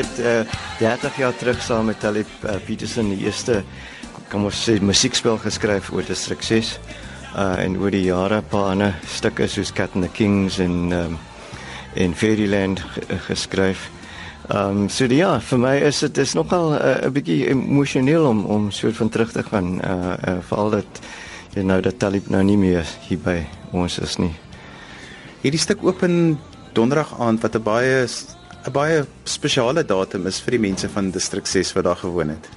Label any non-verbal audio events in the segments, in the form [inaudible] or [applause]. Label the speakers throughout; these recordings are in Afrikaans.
Speaker 1: het uh, 30 jaar terug saam met Talib uh, Peterson die eerste kom ons sê musiekspel geskryf oor District 6. Uh en oor die jare ander stukke soos Cat and the Kings en um, en Fairyland geskryf. Ehm um, so ja, vir my is dit is nogal 'n uh, bietjie emosioneel om om so van terug te gaan uh, uh veral dat jy nou dat Talib nou nie meer hier by ons is nie.
Speaker 2: Hierdie stuk open donderdag aand wat 'n baie 'n baie spesiale datum is vir die mense van distrik 6 wat daar gewoon het.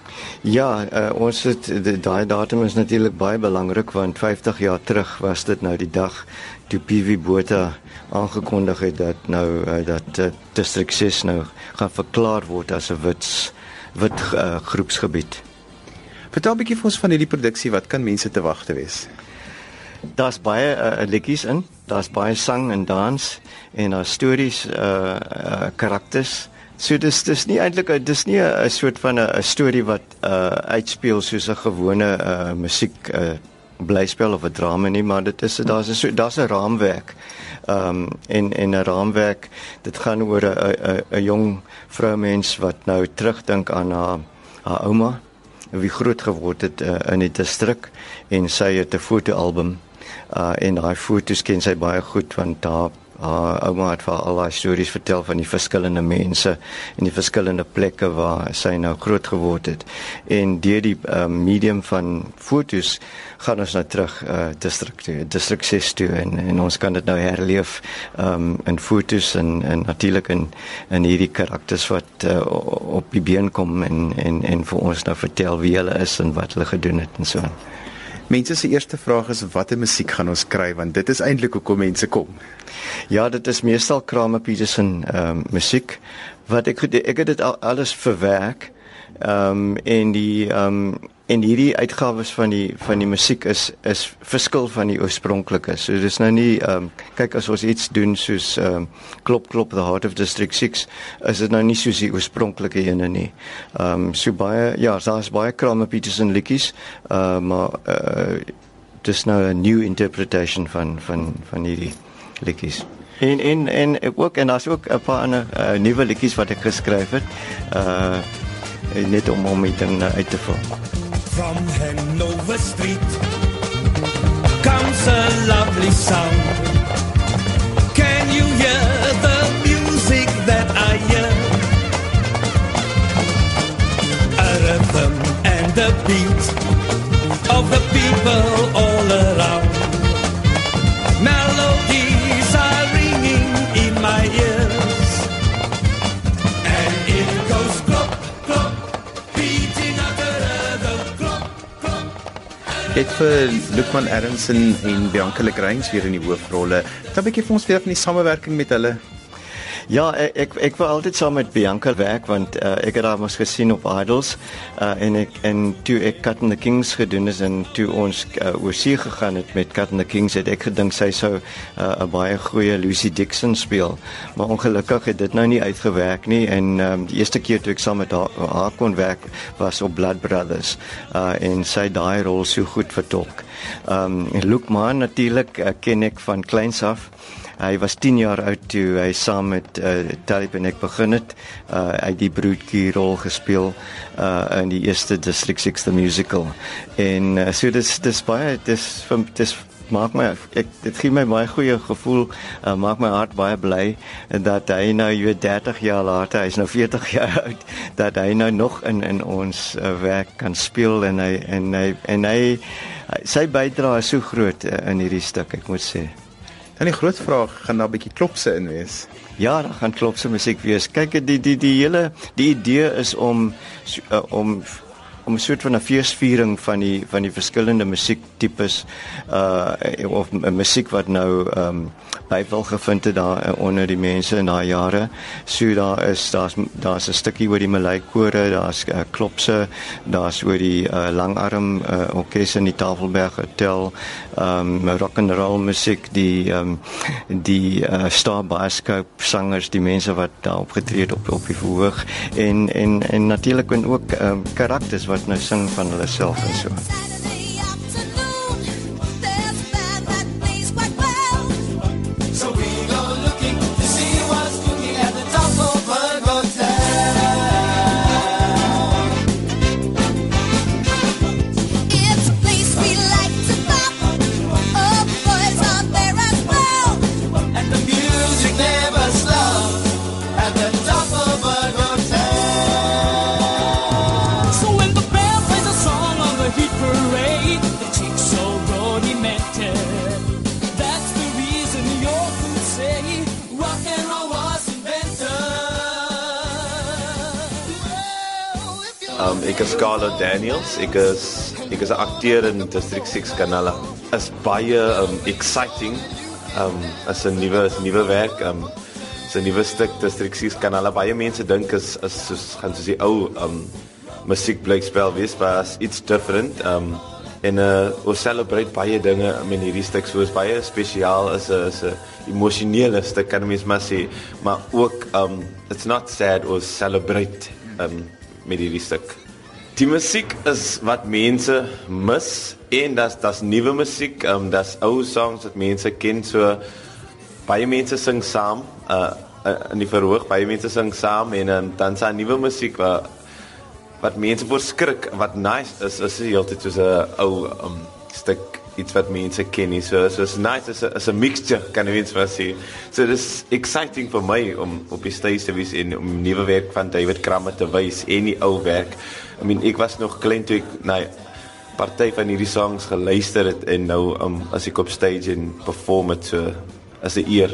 Speaker 1: Ja, uh, ons het daai datum is natuurlik baie belangrik want 50 jaar terug was dit nou die dag toe PV Botha aangekondig het dat nou uh, dat uh, distrik 6 nou gaan verklaar word as 'n wit wit uh, groepsgebied.
Speaker 2: Vertel 'n bietjie vir ons van hierdie produksie, wat kan mense te wag te wees?
Speaker 1: Daar's baie uh, liedjies in, daar's baie sang en dans en daar stories uh, uh karakters. So dis dis nie eintlik dis nie 'n soort van 'n storie wat uh uitspeel soos 'n gewone uh musiek uh blyspel of 'n drama nie, maar dit is daar's 'n daar's 'n raamwerk. Ehm um, en en 'n raamwerk, dit gaan oor 'n 'n 'n jong vroumens wat nou terugdink aan haar haar ouma wie groot geword het uh, in die distrik en sy het 'n fotoalbum uh en daai foto's ken sy baie goed want haar uh, ouma het vir al haar stories vertel van die verskillende mense en die verskillende plekke waar sy nou groot geword het. En deur die uh, medium van fotos gaan ons nou terug uh distrik toe, distrik 6 toe en en ons kan dit nou herleef um in fotos en en natuurlik in in hierdie karakters wat uh, op die been kom en en en vir ons nou vertel wie hulle is en wat hulle gedoen het en so aan.
Speaker 2: Mense se eerste vraag is watter musiek gaan ons kry want dit is eintlik hoekom mense kom.
Speaker 1: Ja, dit is meestal Kramer Petersen ehm um, musiek wat ek ek het dit alles verwerk. Ehm um, en die ehm um, en hierdie uitgawes van die van die musiek is is verskil van die oorspronklike. So dis nou nie ehm um, kyk as ons iets doen soos ehm um, klop klop the heart of district 6 is dit nou nie soos die oorspronklike ene nie. Ehm um, so baie ja, daar's baie Kramer Petersen liedjies, uh, maar uh, dis nou 'n new interpretation van van van hierdie liedjies. En en en ook en daar's ook 'n paar ander uh, nuwe liedjies wat ek geskryf het. Uh net om om dit uit te voer. From Hanover Street comes a lovely sound.
Speaker 2: Dit vir Lukman Ernston en Bianca Legrins weer in die hoofrolle. Dan 'n bietjie vir ons weer van die samewerking met hulle.
Speaker 1: Ja, ek ek, ek wou altyd saam met Bianca werk want uh, ek het haar mos gesien op Idols uh, en ek en toe ek Cut and the Kings gedoen het en toe ons uh, oor see gegaan het met Cut and the Kings het ek gedink sy sou 'n uh, baie goeie Lucy Dixon speel. Maar ongelukkig het dit nou nie uitgewerk nie en um, die eerste keer toe ek saam met haar, haar kon werk was op Blood Brothers uh, en sy daai rol so goed vertolk. Ehm um, Luke Man natuurlik uh, ken ek van kleins af. Hy was 10 jaar oud toe hy saam met uh, Talib en ek begin het. Uh, hy het die broodjie rol gespeel uh, in die eerste 6 the musical. En uh, so dis dis baie dis vir dis maak my ek dit gee my baie goeie gevoel uh, maak my hart baie bly dat hy nou jy weet 30 jaar later hy's nou 40 [laughs] jaar oud dat hy nou nog in in ons uh, werk kan speel en hy en hy en hy sy bydrae is so groot uh, in hierdie stuk ek moet sê
Speaker 2: Dan die groot vraag gaan daar 'n bietjie klopse in wees.
Speaker 1: Ja, daar gaan klopse musiek wees. Kyk, die die die hele die idee is om uh, om om 'n soort van 'n feesviering van die van die verskillende musiektipes uh of musiek wat nou ehm um, byval gevind het daar uh, onder die mense in daai jare. So daar is daar's daar's 'n stukkie oor die Malaikore, daar's uh, klopse, daar's oor die uh, langarm uh, orkes in die Tafelberg Hotel, ehm um, rock and roll musiek, die ehm um, die uh, Star Bioscope sangers, die mense wat daar opgetree het op op die verhoog en en en natuurlik ook ehm um, karakters wat nou sing van hulle self en so.
Speaker 3: Um ek is Carlo Daniels. Ek is ek is 'n akteur in District 6 Kanala. Is baie um exciting. Um as 'n nuwe nuwe werk. Um is 'n nuwe stuk District 6 Kanala. Baie mense dink is is soos gaan soos die ou um musiekblikspel wees, maar it's different. Um en uh ons celebrate baie dinge in hierdie stuk soos baie spesiaal is 'n is 'n emosionele stuk kan mens maar sê maar ook um it's not sad or celebrate um met hierdie stuk. Die musiek is wat mense mis en das das nuwe musiek um das ou songs wat mense ken so baie mense sing saam uh, in die verhoog baie mense sing saam en um, dan sa nuwe musiek wat wat mense voor skrik wat nice is is die hele tyd soos 'n ou um, stuk iets wat mense ken nie. So so is nice is 'n is 'n mixture kan jy weet wat sê. So dis exciting vir my om op die stage te wees en om nuwe werk van David Kramer te wys en die ou werk. I mean ek was nog klein toe ek na party van hierdie songs geluister het en nou um, as ek op stage en perform het so as 'n eer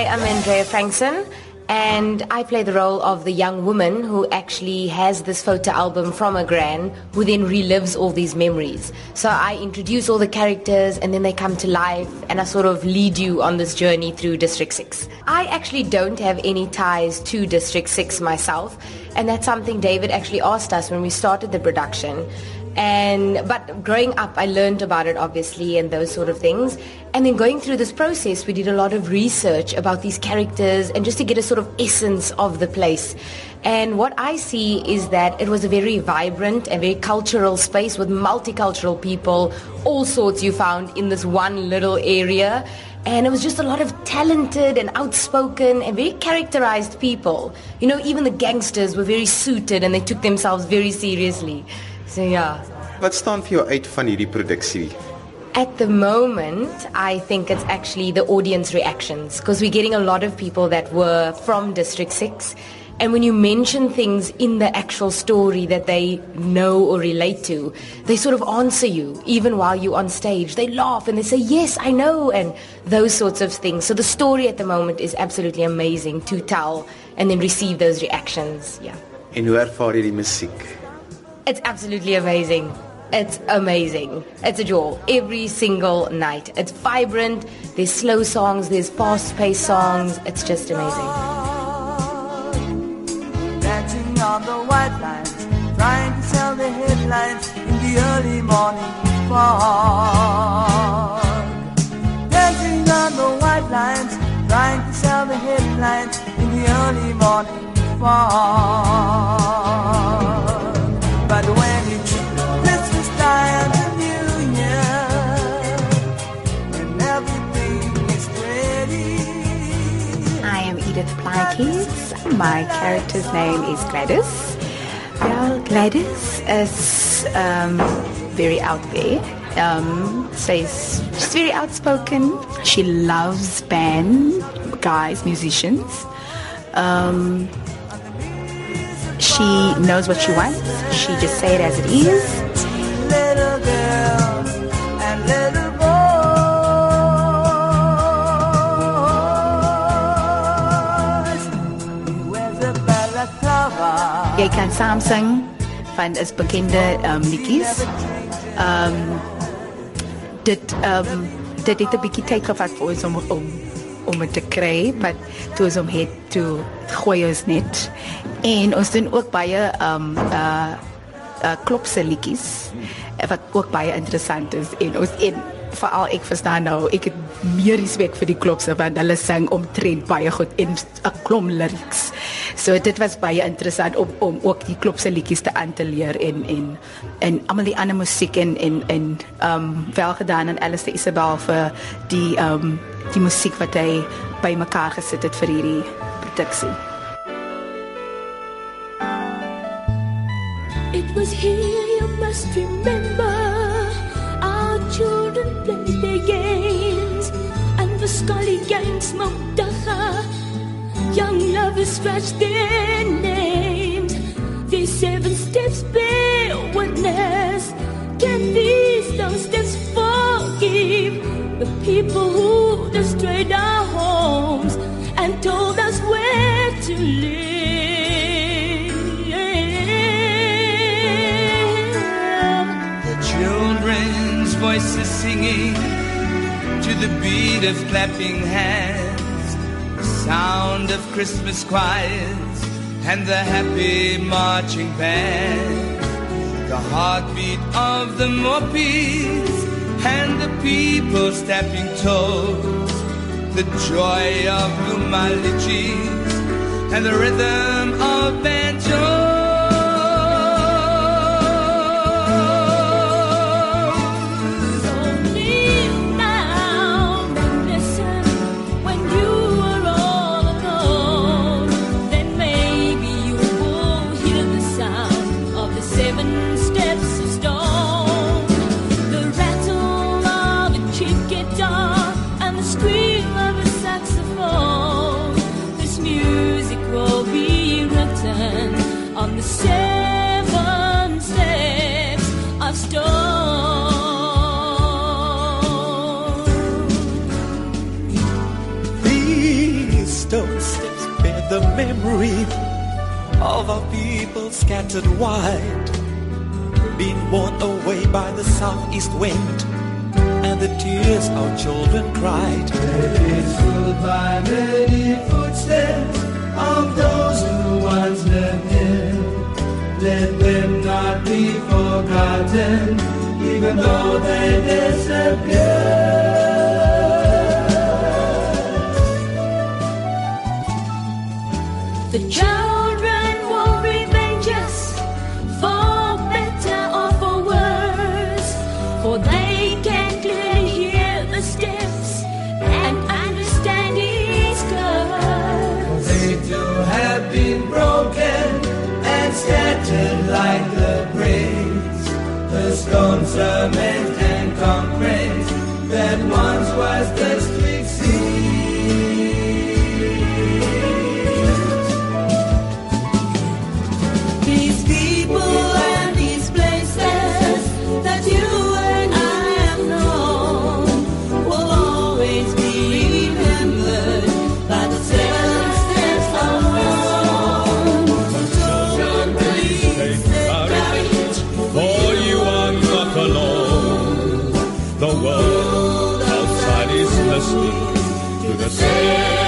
Speaker 4: Hi, I'm Andrea Frankson, and I play the role of the young woman who actually has this photo album from a gran who then relives all these memories. So I introduce all the characters and then they come to life and I sort of lead you on this journey through District 6. I actually don't have any ties to District 6 myself, and that's something David actually asked us when we started the production and but growing up i learned about it obviously and those sort of things. And then going through this process we did a lot of research about these characters and just to get a sort of essence of the place. And what i see is that it was a very vibrant and very cultural space with multicultural people all sorts you found in this one little area. And it was just a lot of talented and outspoken and very characterized people. You know even the gangsters were very suited and they took themselves very seriously So ja.
Speaker 2: Wat staan vir jou uit van hierdie produksie?
Speaker 4: At the moment, I think it's actually the audience reactions because we're getting a lot of people that were from District 6 and when you mention things in the actual story that they know or relate to, they sort of answer you even while you're on stage. They laugh and they say, "Yes, I know," and those sorts of things. So the story at the moment is absolutely amazing to tell and then receive those reactions. Yeah.
Speaker 2: En hoe ervaar jy die musiek?
Speaker 4: It's absolutely amazing. It's amazing. It's a joy every single night. It's vibrant. There's slow songs, there's fast-paced songs. It's just amazing. Dancing on the white lines, trying to sell the headlines in the early morning fog. Dancing on the white lines, trying to sell the headlines in the early morning fog. Plykees. My character's name is Gladys. Well, Gladys is um, very out there. Um, says she's very outspoken. She loves band, guys, musicians. Um, she knows what she wants. She just say it as it is. Jy kan saam sing van is bekende um liedjies. Um dit um dit het 'n bietjie take off at vir ons om om om dit te kry, maar toe ons hom het toe gooi ons net. En ons doen ook baie um uh uh klopse liedjies wat ook baie interessant is en ons en veral ek verstaan nou ek het meer respek vir die klopse want hulle sing omtrent baie goed en 'n klom lyrics. So dit was baie interessant om om ook die klopse liedjies te aan te leer en en en almal die ander musiek en en en um wel gedaan aan Alistair Isabel vir die um die musiek wat hy bymekaar gesit het vir hierdie produksie. It was here you must remember smoked dagga
Speaker 5: young lovers scratch their names. These seven steps bear witness. Can these seven steps forgive the people who destroyed our homes and told us where to live?
Speaker 6: The children's voices singing the beat of clapping hands, the sound of Christmas choirs, and the happy marching band, the heartbeat of the Mopis, and the people stepping toes, the joy of the Malichis, and the rhythm of banjos.
Speaker 7: These stone steps bear the memory of our people scattered wide, being borne away by the southeast wind, and the tears our children cried.
Speaker 8: Fooled by many footsteps of those who once lived here. Let them not be forgotten, even though they disappear.
Speaker 9: To the same.